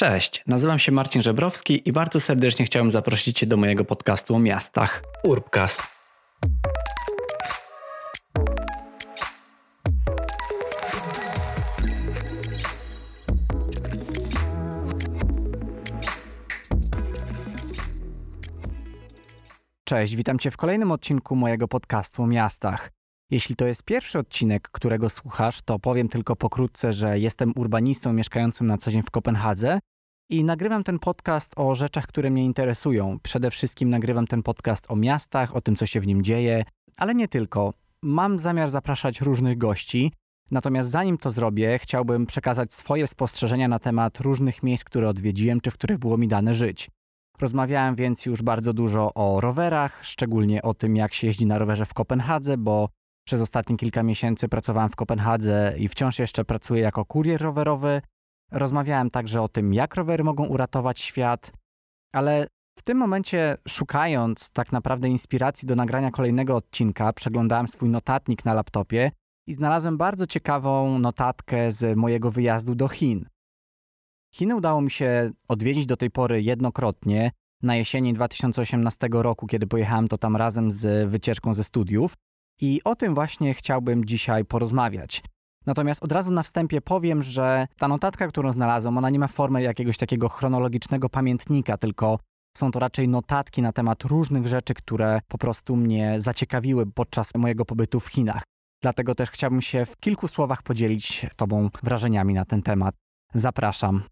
Cześć, nazywam się Marcin Żebrowski i bardzo serdecznie chciałem zaprosić Cię do mojego podcastu o miastach Urbcast. Cześć, witam Cię w kolejnym odcinku mojego podcastu o miastach. Jeśli to jest pierwszy odcinek, którego słuchasz, to powiem tylko pokrótce, że jestem urbanistą mieszkającym na co dzień w Kopenhadze i nagrywam ten podcast o rzeczach, które mnie interesują. Przede wszystkim nagrywam ten podcast o miastach, o tym, co się w nim dzieje, ale nie tylko. Mam zamiar zapraszać różnych gości, natomiast zanim to zrobię, chciałbym przekazać swoje spostrzeżenia na temat różnych miejsc, które odwiedziłem, czy w których było mi dane żyć. Rozmawiałem więc już bardzo dużo o rowerach, szczególnie o tym, jak się jeździ na rowerze w Kopenhadze, bo przez ostatnie kilka miesięcy pracowałem w Kopenhadze i wciąż jeszcze pracuję jako kurier rowerowy. Rozmawiałem także o tym, jak rowery mogą uratować świat, ale w tym momencie, szukając tak naprawdę inspiracji do nagrania kolejnego odcinka, przeglądałem swój notatnik na laptopie i znalazłem bardzo ciekawą notatkę z mojego wyjazdu do Chin. Chiny udało mi się odwiedzić do tej pory jednokrotnie. Na jesieni 2018 roku, kiedy pojechałem to tam razem z wycieczką ze studiów, i o tym właśnie chciałbym dzisiaj porozmawiać. Natomiast od razu na wstępie powiem, że ta notatka, którą znalazłem, ona nie ma formy jakiegoś takiego chronologicznego pamiętnika, tylko są to raczej notatki na temat różnych rzeczy, które po prostu mnie zaciekawiły podczas mojego pobytu w Chinach. Dlatego też chciałbym się w kilku słowach podzielić z Tobą wrażeniami na ten temat. Zapraszam.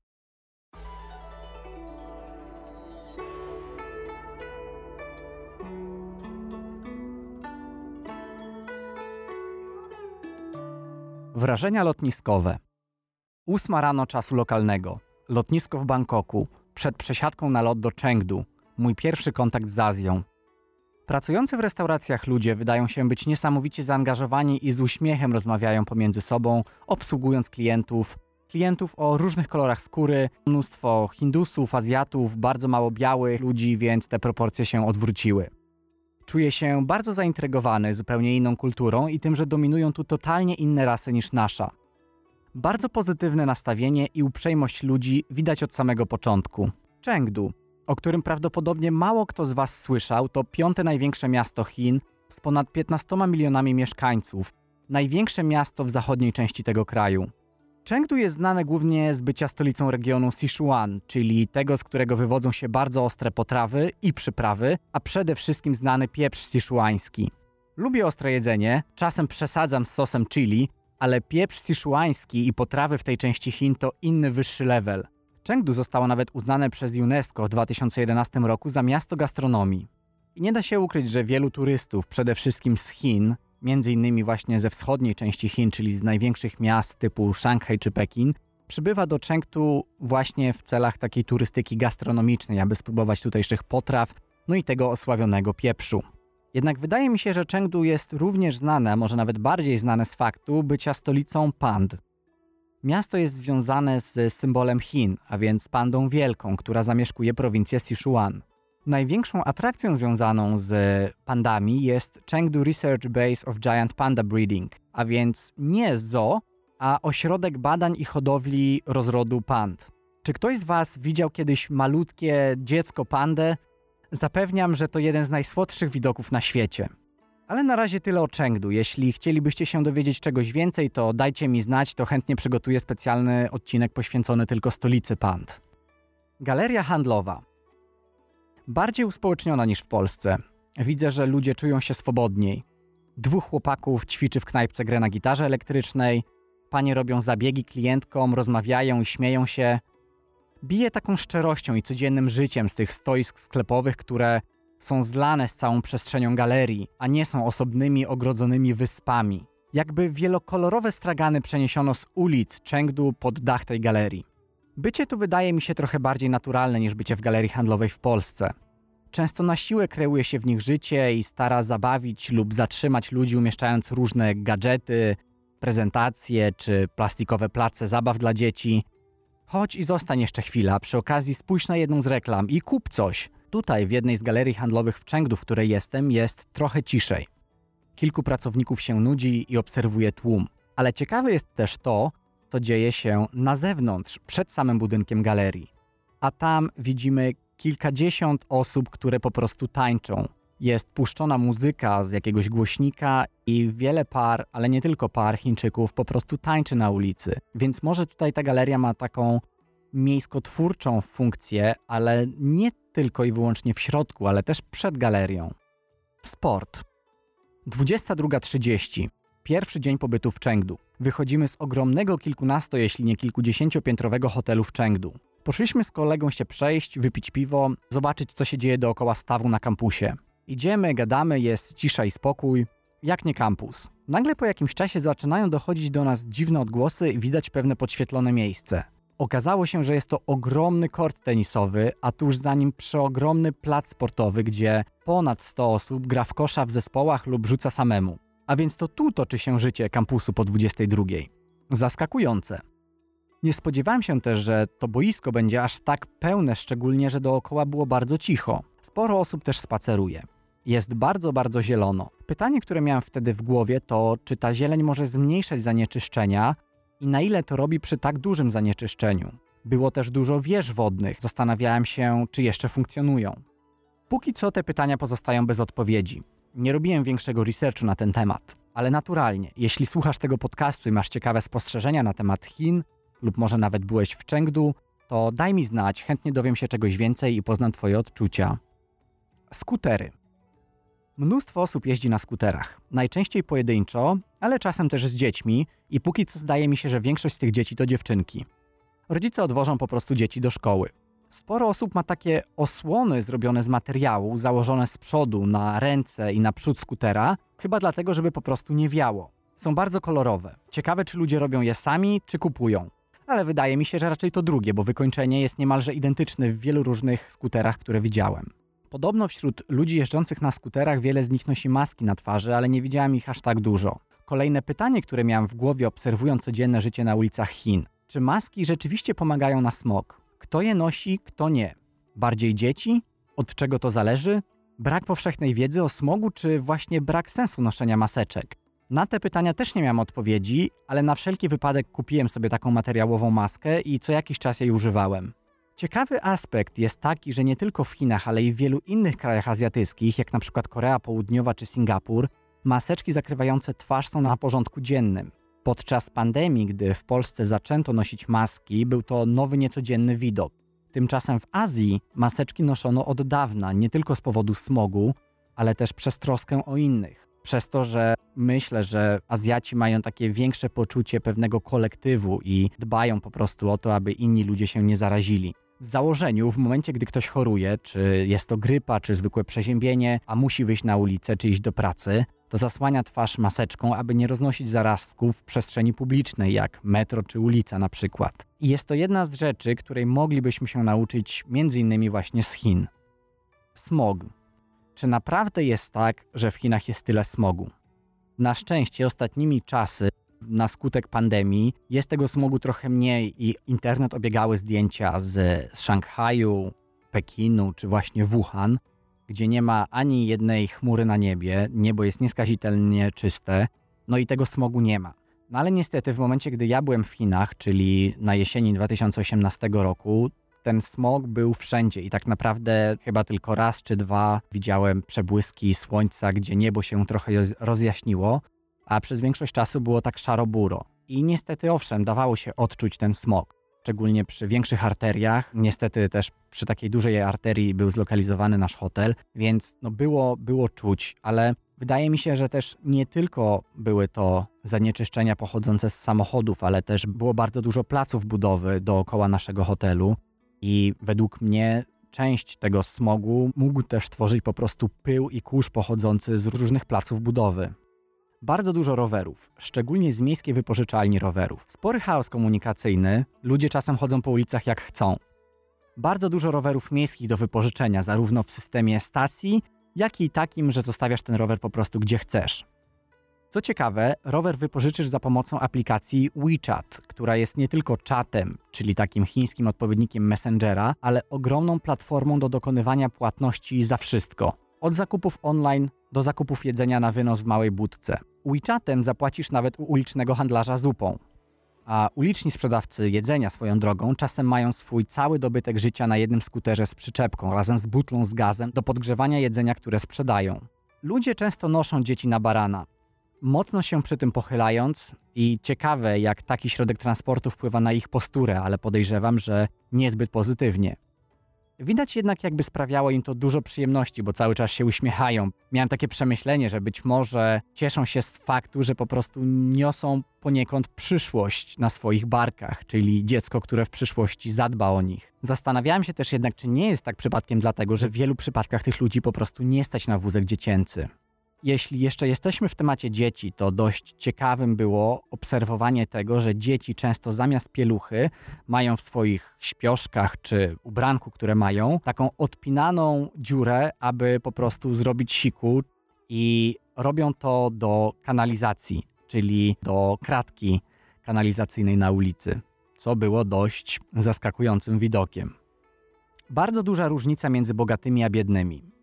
Wrażenia lotniskowe. Ósma rano czasu lokalnego. Lotnisko w Bangkoku. Przed przesiadką na lot do Chengdu. Mój pierwszy kontakt z Azją. Pracujący w restauracjach ludzie wydają się być niesamowicie zaangażowani i z uśmiechem rozmawiają pomiędzy sobą, obsługując klientów. Klientów o różnych kolorach skóry, mnóstwo Hindusów, Azjatów, bardzo mało białych ludzi, więc te proporcje się odwróciły. Czuję się bardzo zaintrygowany zupełnie inną kulturą i tym, że dominują tu totalnie inne rasy niż nasza. Bardzo pozytywne nastawienie i uprzejmość ludzi widać od samego początku. Chengdu, o którym prawdopodobnie mało kto z Was słyszał, to piąte największe miasto Chin z ponad 15 milionami mieszkańców, największe miasto w zachodniej części tego kraju. Chengdu jest znane głównie z bycia stolicą regionu Sichuan, czyli tego, z którego wywodzą się bardzo ostre potrawy i przyprawy, a przede wszystkim znany pieprz sichuański. Lubię ostre jedzenie, czasem przesadzam z sosem chili, ale pieprz sichuański i potrawy w tej części Chin to inny wyższy level. Chengdu zostało nawet uznane przez UNESCO w 2011 roku za miasto gastronomii. I nie da się ukryć, że wielu turystów, przede wszystkim z Chin, między innymi właśnie ze wschodniej części Chin, czyli z największych miast typu Szanghaj czy Pekin, przybywa do Chengdu właśnie w celach takiej turystyki gastronomicznej, aby spróbować tutejszych potraw, no i tego osławionego pieprzu. Jednak wydaje mi się, że Chengdu jest również znane, może nawet bardziej znane z faktu bycia stolicą pand. Miasto jest związane z symbolem Chin, a więc pandą wielką, która zamieszkuje prowincję Sichuan. Największą atrakcją związaną z pandami jest Chengdu Research Base of Giant Panda Breeding, a więc nie zoo, a ośrodek badań i hodowli rozrodu pand. Czy ktoś z Was widział kiedyś malutkie dziecko pandę? Zapewniam, że to jeden z najsłodszych widoków na świecie. Ale na razie tyle o Chengdu. Jeśli chcielibyście się dowiedzieć czegoś więcej, to dajcie mi znać, to chętnie przygotuję specjalny odcinek poświęcony tylko stolicy pand. Galeria handlowa bardziej uspołeczniona niż w Polsce. Widzę, że ludzie czują się swobodniej. Dwóch chłopaków ćwiczy w knajpce grę na gitarze elektrycznej, panie robią zabiegi klientkom, rozmawiają i śmieją się. Bije taką szczerością i codziennym życiem z tych stoisk sklepowych, które są zlane z całą przestrzenią galerii, a nie są osobnymi, ogrodzonymi wyspami. Jakby wielokolorowe stragany przeniesiono z ulic Chengdu pod dach tej galerii. Bycie tu wydaje mi się trochę bardziej naturalne niż bycie w galerii handlowej w Polsce. Często na siłę kreuje się w nich życie i stara zabawić lub zatrzymać ludzi, umieszczając różne gadżety, prezentacje czy plastikowe place zabaw dla dzieci. Chodź i zostań jeszcze chwila, przy okazji spójrz na jedną z reklam i kup coś. Tutaj, w jednej z galerii handlowych w Chengdu, w której jestem, jest trochę ciszej. Kilku pracowników się nudzi i obserwuje tłum. Ale ciekawe jest też to, co dzieje się na zewnątrz, przed samym budynkiem galerii. a tam widzimy kilkadziesiąt osób, które po prostu tańczą. Jest puszczona muzyka z jakiegoś głośnika i wiele par, ale nie tylko par Chińczyków po prostu tańczy na ulicy. Więc może tutaj ta galeria ma taką miejskotwórczą funkcję, ale nie tylko i wyłącznie w środku, ale też przed galerią. Sport. 22.30. Pierwszy dzień pobytu w Chengdu. Wychodzimy z ogromnego kilkunasto, jeśli nie kilkudziesięciopiętrowego hotelu w Chengdu. Poszliśmy z kolegą się przejść, wypić piwo, zobaczyć co się dzieje dookoła stawu na kampusie. Idziemy, gadamy, jest cisza i spokój. Jak nie kampus. Nagle po jakimś czasie zaczynają dochodzić do nas dziwne odgłosy i widać pewne podświetlone miejsce. Okazało się, że jest to ogromny kort tenisowy, a tuż za nim przeogromny plac sportowy, gdzie ponad 100 osób gra w kosza w zespołach lub rzuca samemu. A więc to tu toczy się życie kampusu po 22. Zaskakujące. Nie spodziewałem się też, że to boisko będzie aż tak pełne, szczególnie, że dookoła było bardzo cicho. Sporo osób też spaceruje. Jest bardzo, bardzo zielono. Pytanie, które miałem wtedy w głowie, to czy ta zieleń może zmniejszać zanieczyszczenia i na ile to robi przy tak dużym zanieczyszczeniu. Było też dużo wież wodnych. Zastanawiałem się, czy jeszcze funkcjonują. Póki co te pytania pozostają bez odpowiedzi. Nie robiłem większego researchu na ten temat, ale naturalnie, jeśli słuchasz tego podcastu i masz ciekawe spostrzeżenia na temat Chin, lub może nawet byłeś w Chengdu, to daj mi znać, chętnie dowiem się czegoś więcej i poznam Twoje odczucia. Skutery. Mnóstwo osób jeździ na skuterach. Najczęściej pojedynczo, ale czasem też z dziećmi i póki co zdaje mi się, że większość z tych dzieci to dziewczynki. Rodzice odwożą po prostu dzieci do szkoły. Sporo osób ma takie osłony zrobione z materiału, założone z przodu na ręce i na przód skutera, chyba dlatego, żeby po prostu nie wiało. Są bardzo kolorowe. Ciekawe, czy ludzie robią je sami, czy kupują. Ale wydaje mi się, że raczej to drugie, bo wykończenie jest niemalże identyczne w wielu różnych skuterach, które widziałem. Podobno wśród ludzi jeżdżących na skuterach wiele z nich nosi maski na twarzy, ale nie widziałem ich aż tak dużo. Kolejne pytanie, które miałem w głowie obserwując codzienne życie na ulicach Chin. Czy maski rzeczywiście pomagają na smog? Kto je nosi, kto nie? Bardziej dzieci? Od czego to zależy? Brak powszechnej wiedzy o smogu, czy właśnie brak sensu noszenia maseczek? Na te pytania też nie miałem odpowiedzi, ale na wszelki wypadek kupiłem sobie taką materiałową maskę i co jakiś czas jej używałem. Ciekawy aspekt jest taki, że nie tylko w Chinach, ale i w wielu innych krajach azjatyckich, jak na przykład Korea Południowa czy Singapur, maseczki zakrywające twarz są na porządku dziennym. Podczas pandemii, gdy w Polsce zaczęto nosić maski, był to nowy, niecodzienny widok. Tymczasem w Azji maseczki noszono od dawna, nie tylko z powodu smogu, ale też przez troskę o innych. Przez to, że myślę, że Azjaci mają takie większe poczucie pewnego kolektywu i dbają po prostu o to, aby inni ludzie się nie zarazili. W założeniu, w momencie, gdy ktoś choruje, czy jest to grypa, czy zwykłe przeziębienie, a musi wyjść na ulicę, czy iść do pracy, zasłania twarz maseczką, aby nie roznosić zarazków w przestrzeni publicznej, jak metro czy ulica na przykład. I jest to jedna z rzeczy, której moglibyśmy się nauczyć innymi właśnie z Chin. Smog. Czy naprawdę jest tak, że w Chinach jest tyle smogu? Na szczęście ostatnimi czasy na skutek pandemii jest tego smogu trochę mniej i internet obiegały zdjęcia z, z Szanghaju, Pekinu czy właśnie Wuhan, gdzie nie ma ani jednej chmury na niebie, niebo jest nieskazitelnie czyste, no i tego smogu nie ma. No ale niestety w momencie, gdy ja byłem w Chinach, czyli na jesieni 2018 roku, ten smog był wszędzie i tak naprawdę chyba tylko raz czy dwa widziałem przebłyski słońca, gdzie niebo się trochę rozjaśniło, a przez większość czasu było tak szaro-buro. I niestety, owszem, dawało się odczuć ten smog. Szczególnie przy większych arteriach. Niestety też przy takiej dużej arterii był zlokalizowany nasz hotel, więc no było, było czuć, ale wydaje mi się, że też nie tylko były to zanieczyszczenia pochodzące z samochodów, ale też było bardzo dużo placów budowy dookoła naszego hotelu. I według mnie część tego smogu mógł też tworzyć po prostu pył i kurz pochodzący z różnych placów budowy. Bardzo dużo rowerów, szczególnie z miejskiej wypożyczalni rowerów. Spory chaos komunikacyjny, ludzie czasem chodzą po ulicach jak chcą. Bardzo dużo rowerów miejskich do wypożyczenia, zarówno w systemie stacji, jak i takim, że zostawiasz ten rower po prostu gdzie chcesz. Co ciekawe, rower wypożyczysz za pomocą aplikacji WeChat, która jest nie tylko czatem, czyli takim chińskim odpowiednikiem Messengera, ale ogromną platformą do dokonywania płatności za wszystko. Od zakupów online do zakupów jedzenia na wynos w małej budce. WeChatem zapłacisz nawet u ulicznego handlarza zupą. A uliczni sprzedawcy jedzenia swoją drogą czasem mają swój cały dobytek życia na jednym skuterze z przyczepką, razem z butlą z gazem do podgrzewania jedzenia, które sprzedają. Ludzie często noszą dzieci na barana, mocno się przy tym pochylając i ciekawe, jak taki środek transportu wpływa na ich posturę, ale podejrzewam, że niezbyt pozytywnie. Widać jednak, jakby sprawiało im to dużo przyjemności, bo cały czas się uśmiechają. Miałem takie przemyślenie, że być może cieszą się z faktu, że po prostu niosą poniekąd przyszłość na swoich barkach, czyli dziecko, które w przyszłości zadba o nich. Zastanawiałem się też jednak, czy nie jest tak przypadkiem dlatego, że w wielu przypadkach tych ludzi po prostu nie stać na wózek dziecięcy. Jeśli jeszcze jesteśmy w temacie dzieci, to dość ciekawym było obserwowanie tego, że dzieci często zamiast pieluchy mają w swoich śpioszkach czy ubranku, które mają, taką odpinaną dziurę, aby po prostu zrobić siku i robią to do kanalizacji, czyli do kratki kanalizacyjnej na ulicy, co było dość zaskakującym widokiem. Bardzo duża różnica między bogatymi a biednymi.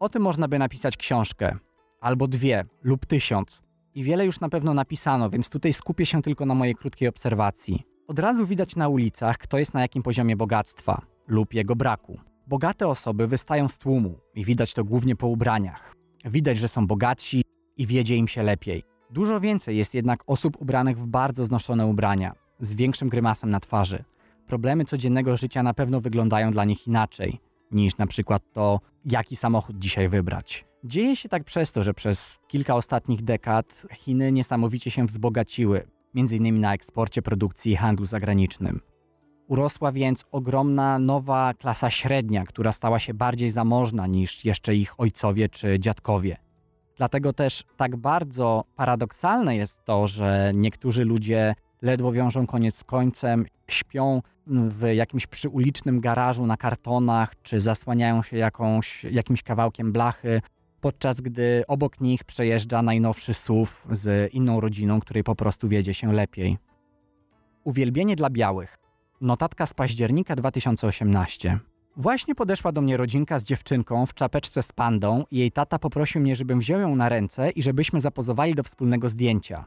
O tym można by napisać książkę, albo dwie, lub tysiąc. I wiele już na pewno napisano, więc tutaj skupię się tylko na mojej krótkiej obserwacji. Od razu widać na ulicach, kto jest na jakim poziomie bogactwa lub jego braku. Bogate osoby wystają z tłumu i widać to głównie po ubraniach. Widać, że są bogatsi i wiedzie im się lepiej. Dużo więcej jest jednak osób ubranych w bardzo znoszone ubrania, z większym grymasem na twarzy. Problemy codziennego życia na pewno wyglądają dla nich inaczej niż na przykład to, jaki samochód dzisiaj wybrać. Dzieje się tak przez to, że przez kilka ostatnich dekad Chiny niesamowicie się wzbogaciły, m.in. na eksporcie produkcji i handlu zagranicznym. Urosła więc ogromna nowa klasa średnia, która stała się bardziej zamożna niż jeszcze ich ojcowie czy dziadkowie. Dlatego też tak bardzo paradoksalne jest to, że niektórzy ludzie ledwo wiążą koniec z końcem, śpią w jakimś przyulicznym garażu na kartonach, czy zasłaniają się jakąś, jakimś kawałkiem blachy, podczas gdy obok nich przejeżdża najnowszy SUV z inną rodziną, której po prostu wiedzie się lepiej. Uwielbienie dla białych. Notatka z października 2018. Właśnie podeszła do mnie rodzinka z dziewczynką w czapeczce z pandą i jej tata poprosił mnie, żebym wziął ją na ręce i żebyśmy zapozowali do wspólnego zdjęcia.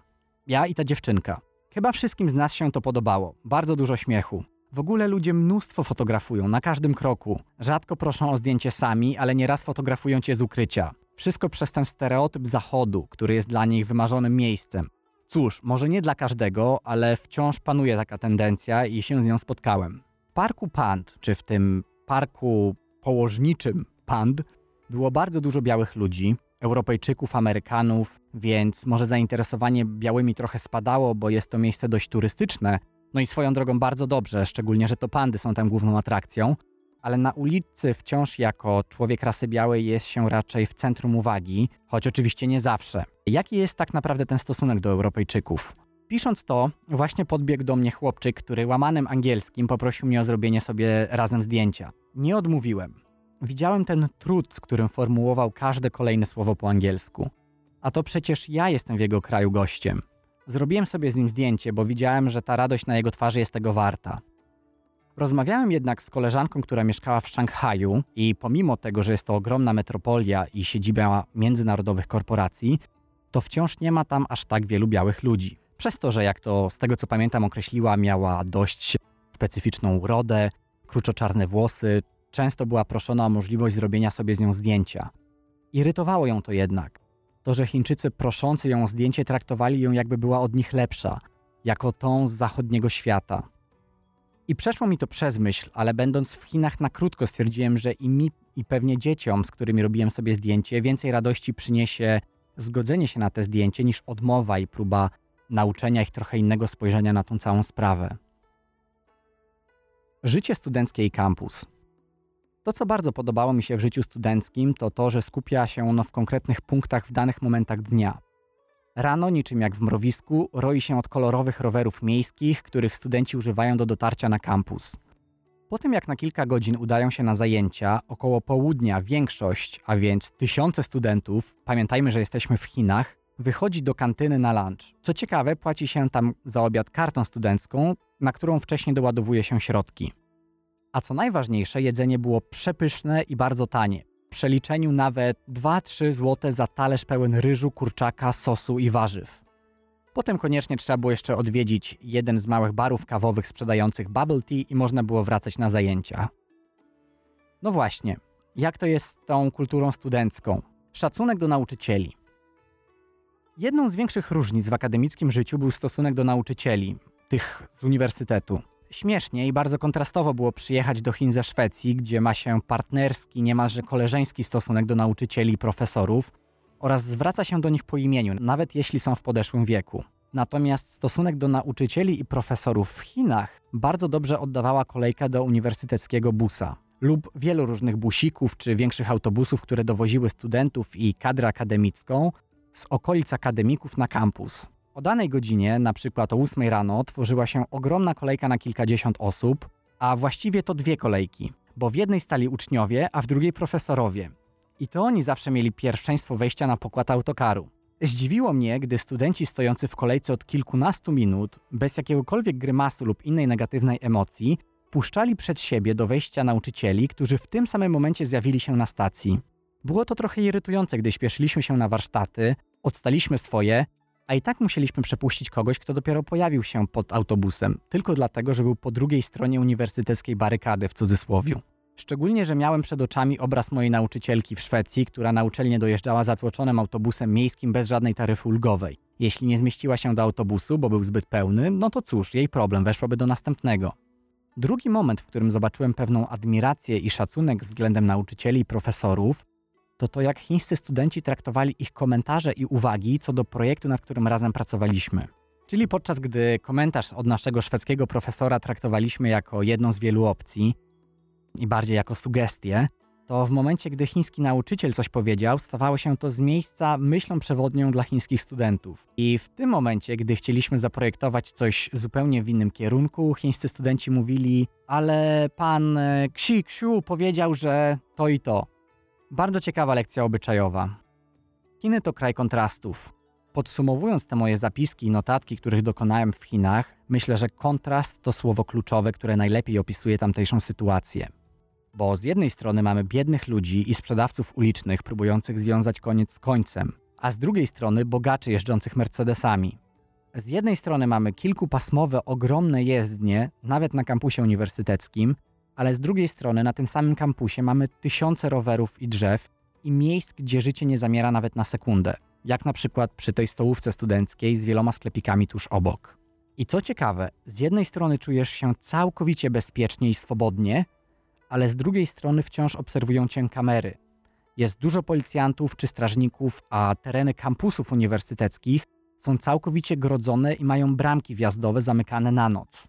Ja i ta dziewczynka. Chyba wszystkim z nas się to podobało. Bardzo dużo śmiechu. W ogóle ludzie mnóstwo fotografują na każdym kroku. Rzadko proszą o zdjęcie sami, ale nieraz fotografują cię z ukrycia. Wszystko przez ten stereotyp zachodu, który jest dla nich wymarzonym miejscem. Cóż, może nie dla każdego, ale wciąż panuje taka tendencja i się z nią spotkałem. W parku Pand, czy w tym parku położniczym Pand, było bardzo dużo białych ludzi, Europejczyków, Amerykanów, więc może zainteresowanie białymi trochę spadało, bo jest to miejsce dość turystyczne. No i swoją drogą bardzo dobrze, szczególnie, że to pandy są tam główną atrakcją. Ale na ulicy wciąż jako człowiek rasy białej jest się raczej w centrum uwagi, choć oczywiście nie zawsze. Jaki jest tak naprawdę ten stosunek do Europejczyków? Pisząc to, właśnie podbiegł do mnie chłopczyk, który łamanym angielskim poprosił mnie o zrobienie sobie razem zdjęcia. Nie odmówiłem. Widziałem ten trud, z którym formułował każde kolejne słowo po angielsku. A to przecież ja jestem w jego kraju gościem. Zrobiłem sobie z nim zdjęcie, bo widziałem, że ta radość na jego twarzy jest tego warta. Rozmawiałem jednak z koleżanką, która mieszkała w Szanghaju i pomimo tego, że jest to ogromna metropolia i siedziba międzynarodowych korporacji, to wciąż nie ma tam aż tak wielu białych ludzi. Przez to, że jak to z tego co pamiętam określiła, miała dość specyficzną urodę, kruczoczarne włosy, często była proszona o możliwość zrobienia sobie z nią zdjęcia. Irytowało ją to jednak. To, że Chińczycy proszący ją o zdjęcie traktowali ją jakby była od nich lepsza, jako tą z zachodniego świata. I przeszło mi to przez myśl, ale będąc w Chinach na krótko stwierdziłem, że i mi, i pewnie dzieciom, z którymi robiłem sobie zdjęcie, więcej radości przyniesie zgodzenie się na te zdjęcie niż odmowa i próba nauczenia ich trochę innego spojrzenia na tą całą sprawę. Życie studenckie i kampus. To, co bardzo podobało mi się w życiu studenckim, to to, że skupia się ono w konkretnych punktach w danych momentach dnia. Rano, niczym jak w mrowisku, roi się od kolorowych rowerów miejskich, których studenci używają do dotarcia na kampus. Po tym jak na kilka godzin udają się na zajęcia, około południa większość, a więc tysiące studentów, pamiętajmy, że jesteśmy w Chinach, wychodzi do kantyny na lunch. Co ciekawe, płaci się tam za obiad kartą studencką, na którą wcześniej doładowuje się środki. A co najważniejsze, jedzenie było przepyszne i bardzo tanie. W przeliczeniu nawet 2-3 zł za talerz pełen ryżu, kurczaka, sosu i warzyw. Potem koniecznie trzeba było jeszcze odwiedzić jeden z małych barów kawowych sprzedających bubble tea i można było wracać na zajęcia. No właśnie, jak to jest z tą kulturą studencką? Szacunek do nauczycieli. Jedną z większych różnic w akademickim życiu był stosunek do nauczycieli, tych z uniwersytetu. Śmiesznie i bardzo kontrastowo było przyjechać do Chin ze Szwecji, gdzie ma się partnerski, niemalże koleżeński stosunek do nauczycieli i profesorów oraz zwraca się do nich po imieniu, nawet jeśli są w podeszłym wieku. Natomiast stosunek do nauczycieli i profesorów w Chinach bardzo dobrze oddawała kolejka do uniwersyteckiego busa lub wielu różnych busików czy większych autobusów, które dowoziły studentów i kadrę akademicką z okolic akademików na kampus. O danej godzinie, na przykład o 8 rano, tworzyła się ogromna kolejka na kilkadziesiąt osób, a właściwie to dwie kolejki, bo w jednej stali uczniowie, a w drugiej profesorowie. I to oni zawsze mieli pierwszeństwo wejścia na pokład autokaru. Zdziwiło mnie, gdy studenci stojący w kolejce od kilkunastu minut, bez jakiegokolwiek grymasu lub innej negatywnej emocji, puszczali przed siebie do wejścia nauczycieli, którzy w tym samym momencie zjawili się na stacji. Było to trochę irytujące, gdy śpieszyliśmy się na warsztaty, odstaliśmy swoje, a i tak musieliśmy przepuścić kogoś, kto dopiero pojawił się pod autobusem, tylko dlatego, że był po drugiej stronie uniwersyteckiej barykady w cudzysłowiu. Szczególnie, że miałem przed oczami obraz mojej nauczycielki w Szwecji, która na uczelnię dojeżdżała zatłoczonym autobusem miejskim bez żadnej taryfy ulgowej. Jeśli nie zmieściła się do autobusu, bo był zbyt pełny, no to cóż, jej problem weszłaby do następnego. Drugi moment, w którym zobaczyłem pewną admirację i szacunek względem nauczycieli i profesorów, to to jak chińscy studenci traktowali ich komentarze i uwagi co do projektu, nad którym razem pracowaliśmy. Czyli podczas gdy komentarz od naszego szwedzkiego profesora traktowaliśmy jako jedną z wielu opcji i bardziej jako sugestię, to w momencie, gdy chiński nauczyciel coś powiedział, stawało się to z miejsca myślą przewodnią dla chińskich studentów. I w tym momencie, gdy chcieliśmy zaprojektować coś zupełnie w innym kierunku, chińscy studenci mówili, ale pan e, Xi Xiu powiedział, że to i to. Bardzo ciekawa lekcja obyczajowa. Chiny to kraj kontrastów. Podsumowując te moje zapiski i notatki, których dokonałem w Chinach, myślę, że kontrast to słowo kluczowe, które najlepiej opisuje tamtejszą sytuację. Bo z jednej strony mamy biednych ludzi i sprzedawców ulicznych próbujących związać koniec z końcem, a z drugiej strony bogaczy jeżdżących Mercedesami. Z jednej strony mamy kilkupasmowe, ogromne jezdnie, nawet na kampusie uniwersyteckim, ale z drugiej strony na tym samym kampusie mamy tysiące rowerów i drzew i miejsc, gdzie życie nie zamiera nawet na sekundę, jak na przykład przy tej stołówce studenckiej z wieloma sklepikami tuż obok. I co ciekawe, z jednej strony czujesz się całkowicie bezpiecznie i swobodnie, ale z drugiej strony wciąż obserwują cię kamery. Jest dużo policjantów czy strażników, a tereny kampusów uniwersyteckich są całkowicie grodzone i mają bramki wjazdowe zamykane na noc.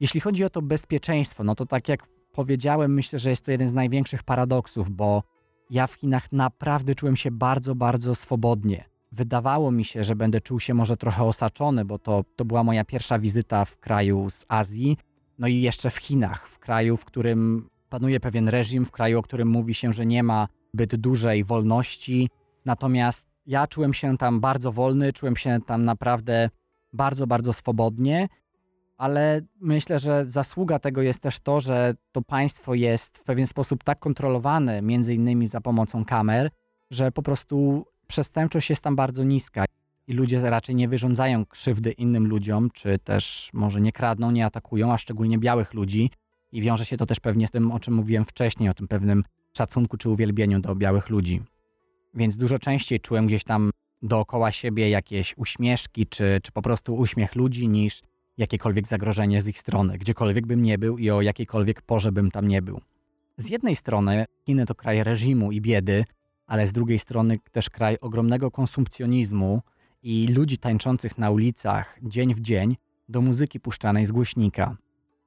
Jeśli chodzi o to bezpieczeństwo, no to tak jak powiedziałem, myślę, że jest to jeden z największych paradoksów, bo ja w Chinach naprawdę czułem się bardzo, bardzo swobodnie. Wydawało mi się, że będę czuł się może trochę osaczony, bo to, to była moja pierwsza wizyta w kraju z Azji, no i jeszcze w Chinach, w kraju, w którym panuje pewien reżim, w kraju, o którym mówi się, że nie ma zbyt dużej wolności. Natomiast ja czułem się tam bardzo wolny, czułem się tam naprawdę bardzo, bardzo swobodnie ale myślę, że zasługa tego jest też to, że to państwo jest w pewien sposób tak kontrolowane, między innymi za pomocą kamer, że po prostu przestępczość jest tam bardzo niska i ludzie raczej nie wyrządzają krzywdy innym ludziom, czy też może nie kradną, nie atakują, a szczególnie białych ludzi. I wiąże się to też pewnie z tym, o czym mówiłem wcześniej, o tym pewnym szacunku czy uwielbieniu do białych ludzi. Więc dużo częściej czułem gdzieś tam dookoła siebie jakieś uśmieszki, czy, czy po prostu uśmiech ludzi, niż jakiekolwiek zagrożenie z ich strony, gdziekolwiek bym nie był i o jakiejkolwiek porze bym tam nie był. Z jednej strony Chiny to kraj reżimu i biedy, ale z drugiej strony też kraj ogromnego konsumpcjonizmu i ludzi tańczących na ulicach dzień w dzień do muzyki puszczanej z głośnika.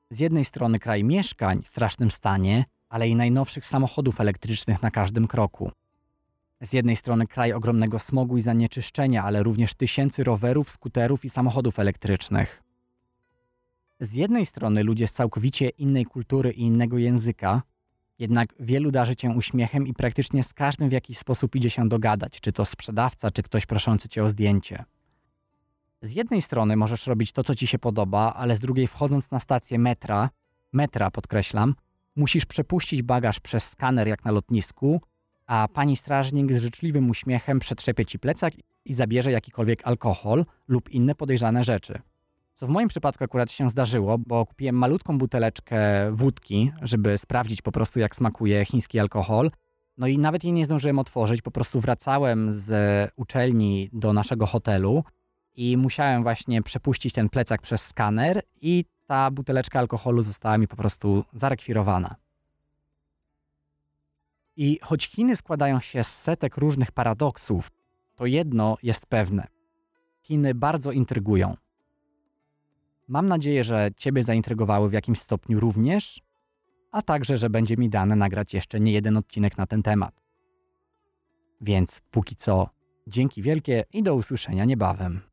Z jednej strony kraj mieszkań w strasznym stanie, ale i najnowszych samochodów elektrycznych na każdym kroku. Z jednej strony kraj ogromnego smogu i zanieczyszczenia, ale również tysięcy rowerów, skuterów i samochodów elektrycznych. Z jednej strony ludzie z całkowicie innej kultury i innego języka, jednak wielu darzy cię uśmiechem i praktycznie z każdym w jakiś sposób idzie się dogadać, czy to sprzedawca, czy ktoś proszący cię o zdjęcie. Z jednej strony możesz robić to, co ci się podoba, ale z drugiej wchodząc na stację metra, metra podkreślam, musisz przepuścić bagaż przez skaner jak na lotnisku, a pani strażnik z życzliwym uśmiechem przetrzepie ci plecak i zabierze jakikolwiek alkohol lub inne podejrzane rzeczy. Co w moim przypadku akurat się zdarzyło, bo kupiłem malutką buteleczkę wódki, żeby sprawdzić po prostu jak smakuje chiński alkohol. No i nawet jej nie zdążyłem otworzyć, po prostu wracałem z uczelni do naszego hotelu i musiałem właśnie przepuścić ten plecak przez skaner i ta buteleczka alkoholu została mi po prostu zarekwirowana. I choć Chiny składają się z setek różnych paradoksów, to jedno jest pewne. Chiny bardzo intrygują. Mam nadzieję, że Ciebie zaintrygowały w jakimś stopniu również, a także, że będzie mi dane nagrać jeszcze nie jeden odcinek na ten temat. Więc póki co, dzięki wielkie i do usłyszenia niebawem.